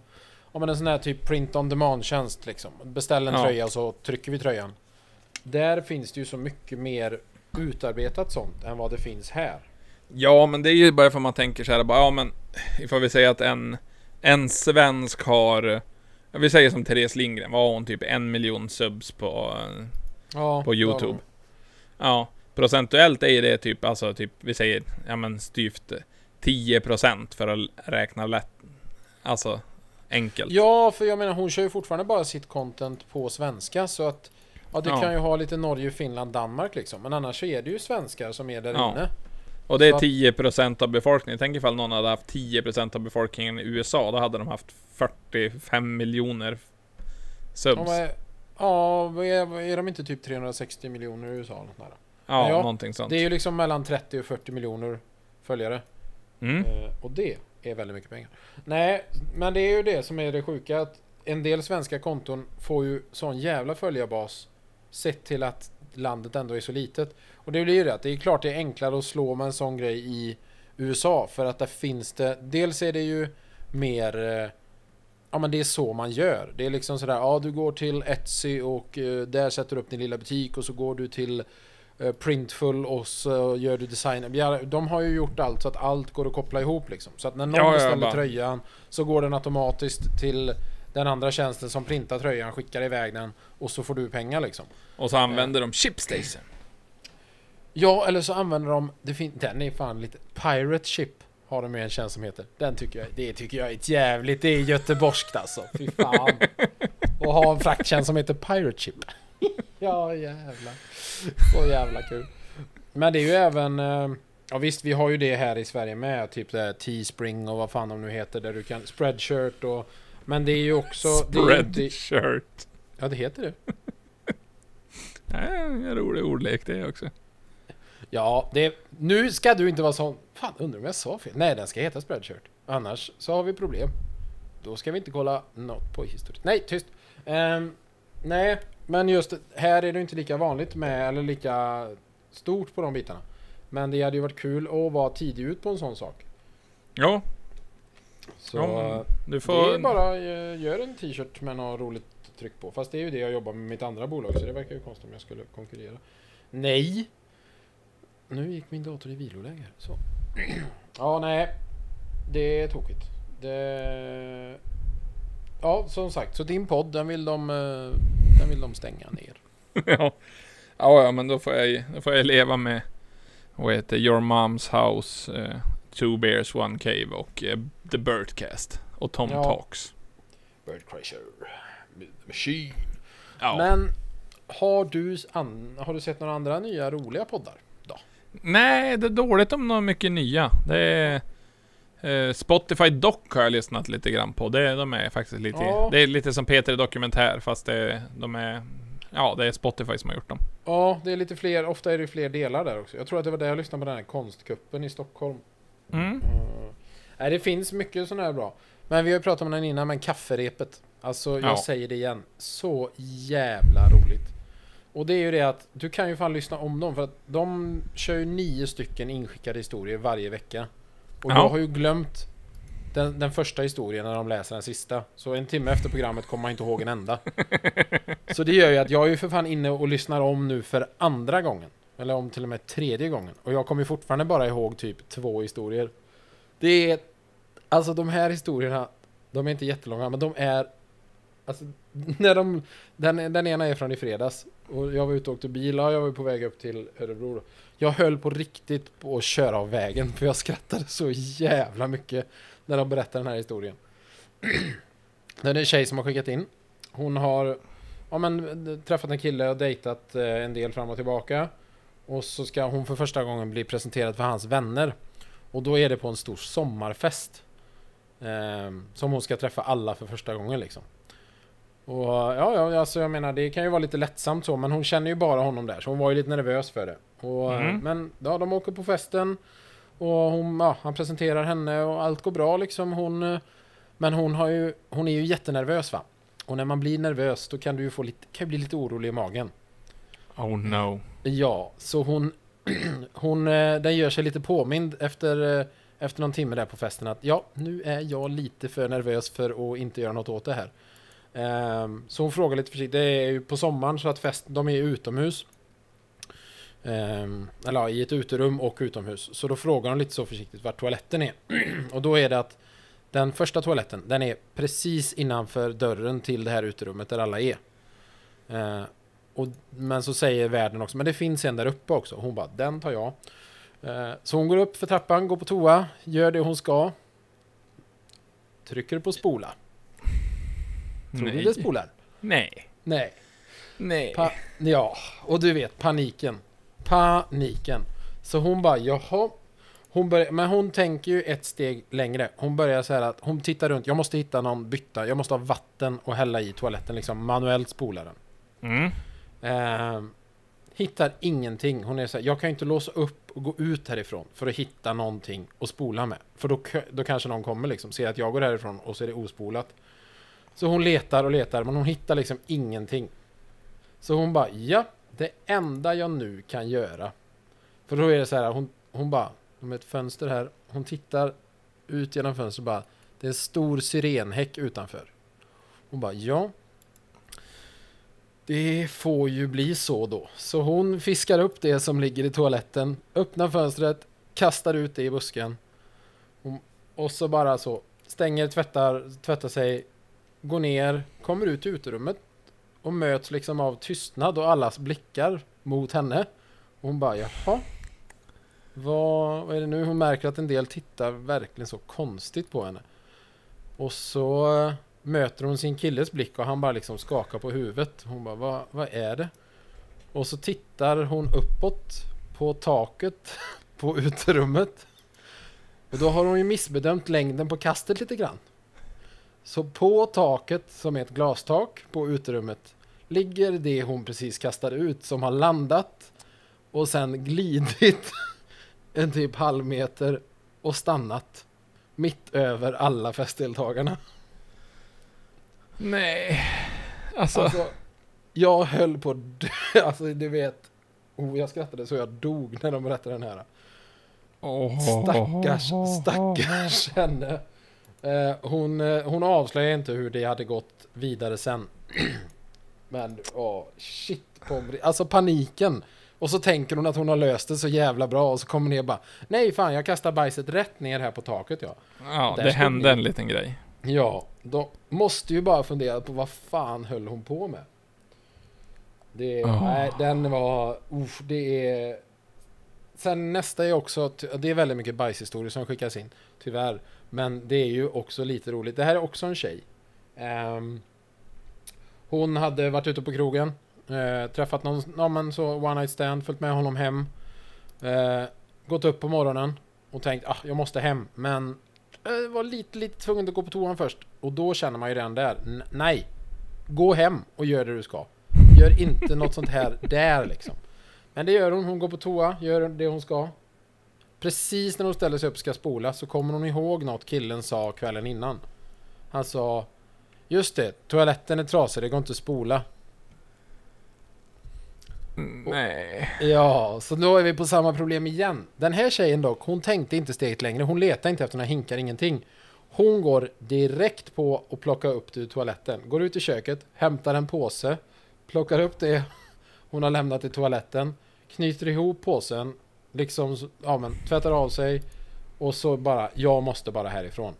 Ja men en sån här typ print on demand tjänst liksom. Beställ en Ja. tröja så trycker vi tröjan. Där finns det ju så mycket mer utarbetat sånt än vad det finns här. Ja, men det är ju bara för man tänker så här, bara, ja men ifall vi säger att en, en svensk har, vi säger som Therese Lindgren, var hon typ en miljon subs på, Ja, på Youtube. Ja, procentuellt är det typ, alltså typ, vi säger, ja men styvt 10% för att räkna lätt, alltså enkelt. Ja, för jag menar hon kör ju fortfarande bara sitt content på svenska så att Ja, det Ja. kan ju ha lite Norge, Finland, Danmark liksom. Men annars så är det ju svenskar som är där inne. Och det är Så att- 10% av befolkningen. Tänk ifall någon hade haft 10% av befolkningen i USA, då hade de haft 45 miljoner subs. är, ja, är, de inte typ 360 miljoner i USA? något där? Ja, Ja, någonting sånt. Det är ju liksom mellan 30 och 40 miljoner följare. Mm. Eh, och det är väldigt mycket pengar. Nej, men det är ju det som är det sjuka. Att en del svenska konton får ju sån jävla följarbas. Sett till att landet ändå är så litet. Och det blir ju att det är klart det är enklare att slå med en sån grej i USA. För att där finns det. Dels är det ju mer. eh, Ja men det är så man gör. Det är liksom sådär. Ja du går till Etsy och eh, där sätter du upp din lilla butik. Och så går du till eh, Printful och så gör du design. Ja, De har ju gjort allt så att allt går att koppla ihop liksom. Så att när någon Ja, beställer tröjan så går den automatiskt till den andra tjänsten som printar tröjan, skickar iväg den och så får du pengar liksom. Och så använder de Chipstation. Ja, eller så använder de, det fin- den är fan lite, Pirate Ship har de ju en tjänst som heter. Den tycker jag, det tycker jag är ett jävligt, det är göteborgskt alltså. Fy fan. Och ha en frakttjänst som heter Pirate Ship. ja jävlar. Så jävla kul. Men det är ju även, eh, ja visst vi har ju det här i Sverige med, typ det här Teespring och vad fan de nu heter, där du kan, Spreadshirt och Men det är ju också, inte, Spreadshirt. ja det heter det. Nej, en rolig ordlek det också. Ja, det, nu ska du inte vara sån. Fan, undrar om jag sa fel? Nej, den ska heta Spreadshirt. Annars så har vi problem. Då ska vi inte kolla något på historiskt. Nej, tyst. Ehm, nej, men just här är det inte lika vanligt med, eller lika stort på de bitarna. Men det hade ju varit kul att vara tidig ut på en sån sak. Ja, Så Ja, du det får... är bara eh, gör en t-shirt med något roligt tryck på. Fast det är ju det jag jobbar med mitt andra bolag så det verkar ju konstigt om jag skulle konkurrera. Nej! Nu gick min dator i viloläge. Så. ja, nej. Det är tokigt. Det... Ja, som sagt. Så din podd, den vill de, eh, den vill de stänga ner. ja. ja, ja, men då får jag, då får jag leva med, vad heter Your Mom's House, eh, Two Bears, One Cave och eh, The Birdcast. Och Tom Ja. Talks. Bird Crusher. Machine. Ja. Men har du, har du sett några andra nya roliga poddar? Nej, det är dåligt om några mycket nya. Det är... Eh, Spotify Doc har jag lyssnat lite grann på. Det, de är faktiskt lite... Ja. Det är lite som Peter Dokumentär, fast det, de är... Ja, det är Spotify som har gjort dem. Ja, det är lite fler. Ofta är det fler delar där också. Jag tror att det var där jag lyssnade på den här konstkuppen i Stockholm. Mm. Mm. Nej, det finns mycket sån här bra. Men vi har ju pratat om den innan, men kafferepet. Alltså, jag Ja. säger det igen. Så jävla roligt. Och det är ju det att du kan ju fan lyssna om dem för att de kör ju nio stycken inskickade historier varje vecka. Och Ja. jag har ju glömt den, den första historien när de läser den sista. Så en timme efter programmet kommer man inte ihåg en enda. Så det gör ju att jag är ju för fan inne och lyssnar om nu för andra gången. Eller om till och med tredje gången. Och jag kommer fortfarande bara ihåg typ två historier. Det är... Alltså de här historierna, de är inte jättelånga, men de är... Alltså, när de... Den, den ena är från i fredags. Och jag var ute och åkte bil, och jag var på väg upp till Örebro då. Jag höll på riktigt på att köra av vägen, för jag skrattade så jävla mycket när de berättade den här historien. Det är en tjej som har skickat in. Hon har ja, men, träffat en kille och dejtat eh, en del fram och tillbaka. Och så ska hon för första gången bli presenterad för hans vänner. Och då är det på en stor sommarfest. Eh, som hon ska träffa alla för första gången liksom. Och ja, ja, alltså jag menar det kan ju vara lite lättsamt så, men hon känner ju bara honom där, så hon var ju lite nervös för det. Och, eh, Mhm. Men ja, de åker på festen och hon, ja, han presenterar henne och allt går bra liksom. Hon, eh, men hon, har ju, hon är ju jättenervös va. Och när man blir nervös då kan du ju få lite, kan bli lite orolig i magen. Oh no. Ja, så hon, hon eh, den gör sig lite påmind efter, eh, efter någon timme där på festen att ja, nu är jag lite för nervös för att inte göra något åt det här. Ehm, så hon frågar lite försiktigt, det är ju på sommaren så att fest, de är ju utomhus. Ehm, eller ja, i ett uterum och utomhus. Så då frågar hon lite så försiktigt vart toaletten är. och då är det att den första toaletten, den är precis innanför dörren till det här uterummet där alla är. Ehm, och, men så säger värden också, men det finns en där uppe också. Hon bara, den tar jag. Eh, så hon går upp för trappan, går på toa, gör det hon ska. Trycker på spola. Tror ni det Nej. spolar? Nej. Nej. Nej. Pa- ja, och du vet paniken. Paniken. Så hon bara, jaha. Hon börjar, men hon tänker ju ett steg längre. Hon börjar så här att hon tittar runt. Jag måste hitta någon bytta. Jag måste ha vatten och hälla i toaletten liksom. Manuellt spola den. Mm. Eh, hittar ingenting. Hon är så här, jag kan ju inte låsa upp och gå ut härifrån för att hitta någonting och spola med. För då, då kanske någon kommer liksom, ser att jag går härifrån och så är det ospolat. Så hon letar och letar, men hon hittar liksom ingenting. Så hon bara, ja, det enda jag nu kan göra. För då är det så här, hon, hon bara, med ett fönster här, hon tittar ut genom fönstret och bara, det är en stor syrenhäck utanför. Hon bara, ja, det får ju bli så då. Så hon fiskar upp det som ligger i toaletten, öppnar fönstret, kastar ut det i busken. Och så bara så, stänger, tvättar, tvättar sig, går ner, kommer ut i uterummet och möts liksom av tystnad och allas blickar mot henne. Och hon bara, jaha? Vad, vad är det nu? Hon märker att en del tittar verkligen så konstigt på henne. Och så möter hon sin killes blick och han bara liksom skakar på huvudet. Hon bara, vad, vad är det? Och så tittar hon uppåt på taket på uterummet. Och då har hon ju missbedömt längden på kastet lite grann. Så på taket, som är ett glastak på uterummet, ligger det hon precis kastade ut som har landat och sen glidit en typ halv meter och stannat mitt över alla festdeltagarna. Nej. Alltså. Alltså, jag höll på att dö. Alltså, du vet. Oh, jag skrattade så jag dog när de berättade den här. Åh. Stackars, stackars henne. Eh, hon, eh, hon avslöjar inte hur det hade gått vidare sen. Men, åh, shit. pommes frites. Alltså paniken. Och så tänker hon att hon har löst det så jävla bra och så kommer ner och bara Nej fan, jag kastar bajset rätt ner här på taket ja. Ja, Där det hände ni. en liten grej. Ja, då måste ju bara fundera på vad fan höll hon på med? Det, Oh. nej, den var, uff, det är... Sen nästa är också, det är väldigt mycket bajshistorier som skickas in, tyvärr. Men det är ju också lite roligt. Det här är också en tjej. Ehm, hon hade varit ute på krogen, eh, träffat någon, ja men så one night stand, följt med honom hem. Eh, gått upp på morgonen och tänkt, ah, jag måste hem, men jag var lite, lite tvungen att gå på toan först. Och då känner man ju redan där, nej. Gå hem och gör det du ska. Gör inte något sånt här där liksom. Men det gör hon, hon går på toa, gör det hon ska. Precis när hon ställer sig upp och ska spola så kommer hon ihåg något killen sa kvällen innan. Han sa Just det, toaletten är trasig, det går inte att spola. Mm, Nej. Ja, så då är vi på samma problem igen. Den här tjejen dock, hon tänkte inte steget längre. Hon letar inte efter några hinkar, ingenting. Hon går direkt på att plocka upp det ur toaletten. Går ut i köket, hämtar en påse, plockar upp det hon har lämnat i toaletten, knyter ihop påsen, liksom, ja men, tvättar av sig och så bara, jag måste bara härifrån.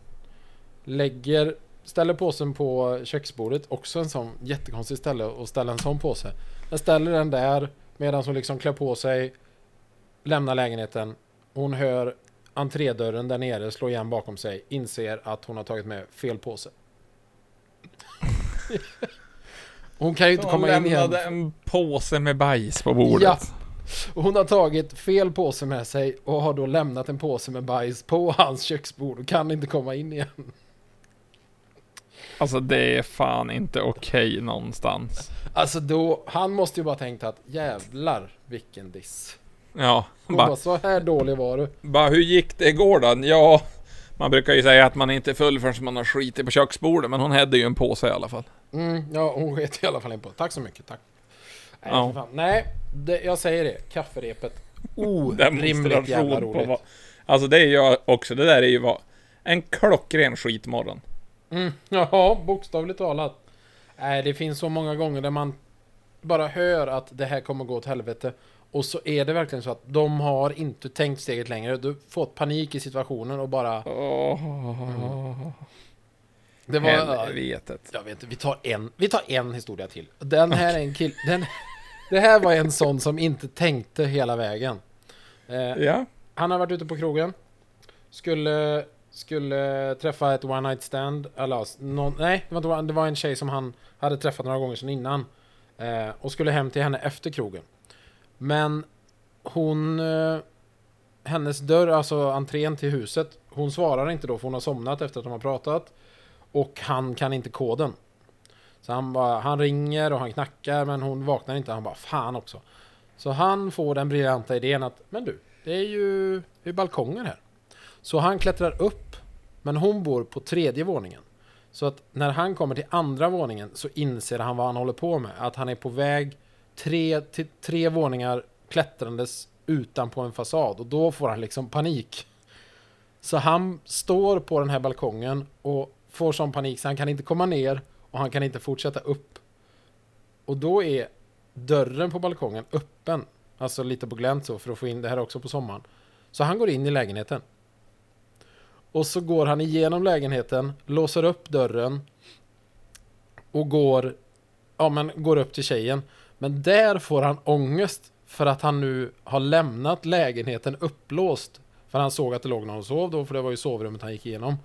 Lägger, ställer påsen på köksbordet, också en sån jättekonstig ställe att ställa en sån påse. Jag ställer den där medan hon liksom klär på sig, lämnar lägenheten. Hon hör entrédörren där nere slå igen bakom sig, inser att hon har tagit med fel påse. Hon kan ju inte Hon komma in igen. lämnade en påse med bajs på bordet. Ja. Hon har tagit fel påse med sig och har då lämnat en påse med bajs på hans köksbord och kan inte komma in igen. Alltså det är fan inte okej någonstans. Alltså då, han måste ju bara tänkt att jävlar vilken diss. Ja, Hon bara, bara, så här dålig var du. bara hur gick det igår då? Ja, man brukar ju säga att man inte är full förrän man har skitit på köksbordet, men hon hade ju en påse i alla fall. Mm, ja, hon sket i alla fall in på. Tack så mycket, tack. Nej, Ja. Nej det, jag säger det. Kafferepet. Orimligt jävla roligt. vad... Alltså det är jag också, det där är ju vad... En klockren skitmorgon. Mm, ja, bokstavligt talat. Nej, det finns så många gånger där man bara hör att det här kommer gå åt helvete. Och så är det verkligen så att de har inte tänkt steget längre. Du fått panik i situationen och bara... Åh, Det var... helvetet. Jag vet inte, vi tar en, vi tar en historia till. Den här är en kill... Den, det här var en sån som inte tänkte hela vägen. Eh, Ja. han har varit ute på krogen. Skulle, skulle träffa ett one night stand. Eller, alltså, någon, nej, det var, det var en tjej som han hade träffat några gånger sedan innan. Eh, och skulle hem till henne efter krogen. Men hon... Eh, hennes dörr, alltså entrén till huset. Hon svarar inte då för hon har somnat efter att de har pratat. Och han kan inte koden. Så han, bara, han ringer och han knackar men hon vaknar inte. Han bara fan också. Så han får den briljanta idén att men du, det är ju det är balkonger här. Så han klättrar upp men hon bor på tredje våningen. Så att när han kommer till andra våningen så inser han vad han håller på med. Att han är på väg tre, till tre våningar klättrandes utanpå en fasad och då får han liksom panik. Så han står på den här balkongen och får sån panik så han kan inte komma ner och han kan inte fortsätta upp. Och då är dörren på balkongen öppen. Alltså lite på glänt så för att få in det här också på sommaren. Så han går in i lägenheten. Och så går han igenom lägenheten, låser upp dörren och går, ja men går upp till tjejen. Men där får han ångest för att han nu har lämnat lägenheten upplåst. För han såg att det låg någon och sov då, för det var ju sovrummet han gick igenom.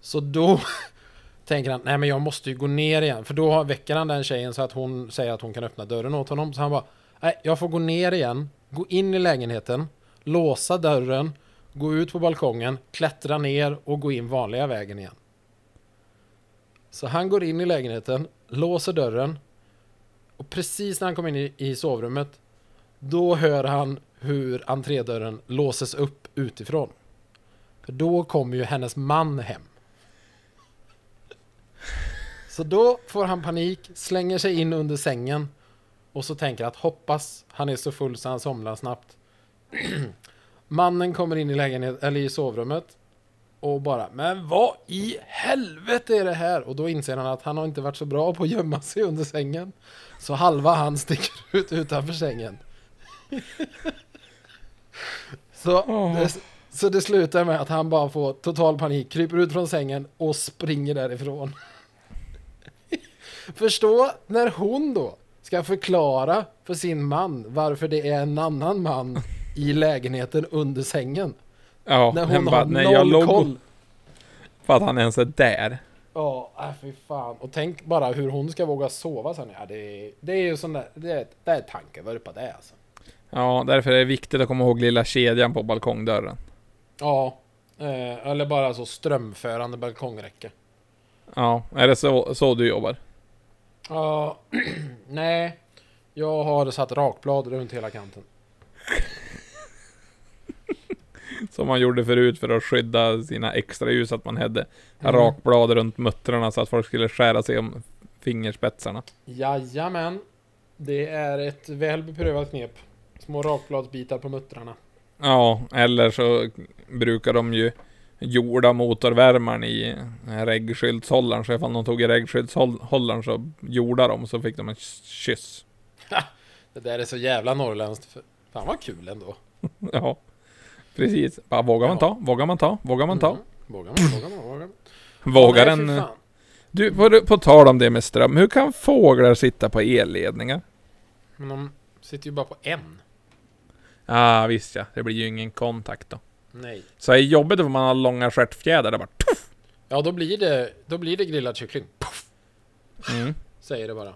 Så då tänker han, nej men jag måste ju gå ner igen. För då väcker han den tjejen så att hon säger att hon kan öppna dörren åt honom. Så han bara, nej jag får gå ner igen, gå in i lägenheten, låsa dörren, gå ut på balkongen, klättra ner och gå in vanliga vägen igen. Så han går in i lägenheten, låser dörren och precis när han kommer in i, sovrummet då hör han hur entrédörren låses upp utifrån. För då kommer ju hennes man hem. Så då får han panik, slänger sig in under sängen Och så tänker att hoppas han är så full så han somnar snabbt. Mannen kommer in i lägenhet, eller i sovrummet. Och bara, men vad i helvete är det här? Och då inser han att han har inte varit så bra på att gömma sig under sängen. Så halva han sticker ut utanför sängen. så, det, så det slutar med att han bara får total panik, kryper ut från sängen och springer därifrån. Förstå när hon då ska förklara för sin man varför det är en annan man i lägenheten under sängen. Ja, När hon bara, har när noll jag låg koll. för att han ens är där. Ja, äh, fy fan. Och tänk bara hur hon ska våga sova sen. Ja, det, är, det är ju sån där, det är, det är tankevurpa det alltså. Ja, därför är det viktigt att komma ihåg lilla kedjan på balkongdörren. Ja, eh, eller bara så strömförande balkongräcke. Ja, är det så, så du jobbar? Ja, nej. Jag har satt rakblad runt hela kanten. Som man gjorde förut för att skydda sina extra ljus, att man hade Mm. rakblad runt muttrarna så att folk skulle skära sig om fingerspetsarna. Jajamän. Det är ett väl beprövat knep. Små rakbladsbitar på muttrarna. Ja, eller så brukar de ju jorda motorvärmaren i reggskyltshållaren, så ifall de tog i reggskyltshållaren så jordar de, så fick de en kyss. Det där är så jävla norrländskt. Fan vad kul ändå. Ja, precis. Bara vågar man ta, vågar man ta, vågar man ta. Mm. Vågar man, vågar man, vågar man. Vågar Ja, en... Du, på, på tal om det med ström, hur kan fåglar sitta på elledningar? Men de sitter ju bara på en. Ja, ah, visst ja. Det blir ju ingen kontakt då. Nej. Så är jobbigt om man har långa stjärtfjädrar, bara tuff. Ja, då blir det, då blir det grillad kyckling. Puff, Mm. säger det bara.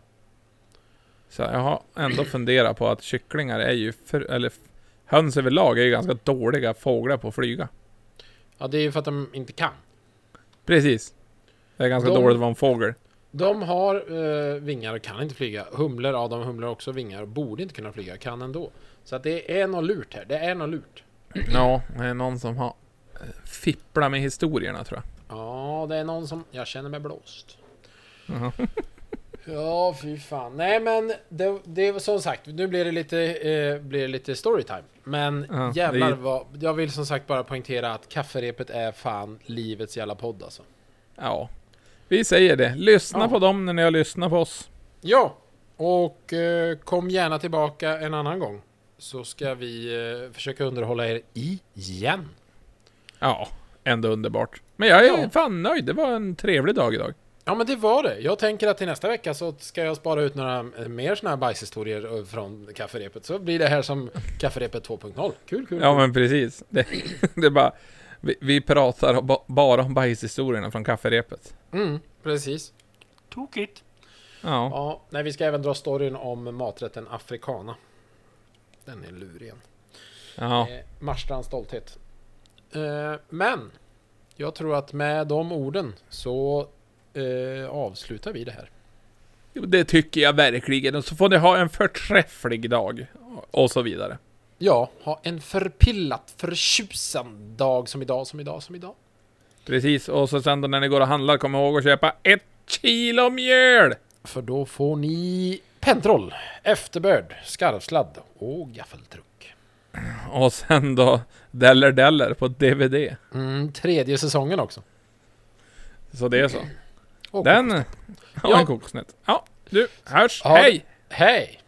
Så jag har ändå funderat på att kycklingar är ju, för, eller höns överlag är ju ganska dåliga fåglar på att flyga. Ja, det är ju för att de inte kan. Precis. Det är ganska De- dåligt att vara en fågel. De har eh, vingar och kan inte flyga. Humlor, ja de humlor också vingar och borde inte kunna flyga, kan ändå. Så att det är något lurt här, det är något lurt. Ja, det är någon som har eh, fipplat med historierna tror jag. Ja, det är någon som... Jag känner mig blåst. Jaha. Ja, fy fan. Nej, men det, det var som sagt, nu blir det lite, eh, blir det lite storytime. Men Ja, jävlar det vad... Jag vill som sagt bara poängtera att kafferepet är fan livets jävla podd alltså. Ja. Vi säger det. Lyssna Ja. på dem när ni har lyssnat på oss. Ja, och eh, kom gärna tillbaka en annan gång. Så ska vi eh, försöka underhålla er igen. Ja, ändå underbart. Men jag är Ja. fan nöjd. Det var en trevlig dag idag. Ja men det var det. Jag tänker att till nästa vecka så ska jag spara ut några eh, mer såna här bajshistorier eh, från kafferepet. Så blir det här som kafferepet 2.0. Kul, kul. Ja kul. men precis. Det, det är bara... Vi, vi pratar ba, bara om bajshistorierna från kafferepet. Mm, precis. Tokigt. Ja. Ja, nej, vi ska även dra storyn om maträtten africana. Den är lurig ja. Eh, Marstrands stolthet. Eh, men, jag tror att med de orden så eh, avslutar vi det här. Det tycker jag verkligen. Och så får ni ha en förträfflig dag. Och så vidare. Ja, ha en förpillat, förtjusande dag som idag, som idag, som idag. Precis. Och så sen då när ni går och handlar, kom ihåg att köpa ett kilo mjöl! För då får ni pentroll, efterbörd, skarvsladd och gaffeltruck. Och sen då Deller Deller på DVD. Mm, tredje säsongen också. Så det är så. Och Den... Ja, en kokosnöt. Ja, du, hörs. Ja, Hej! Hej!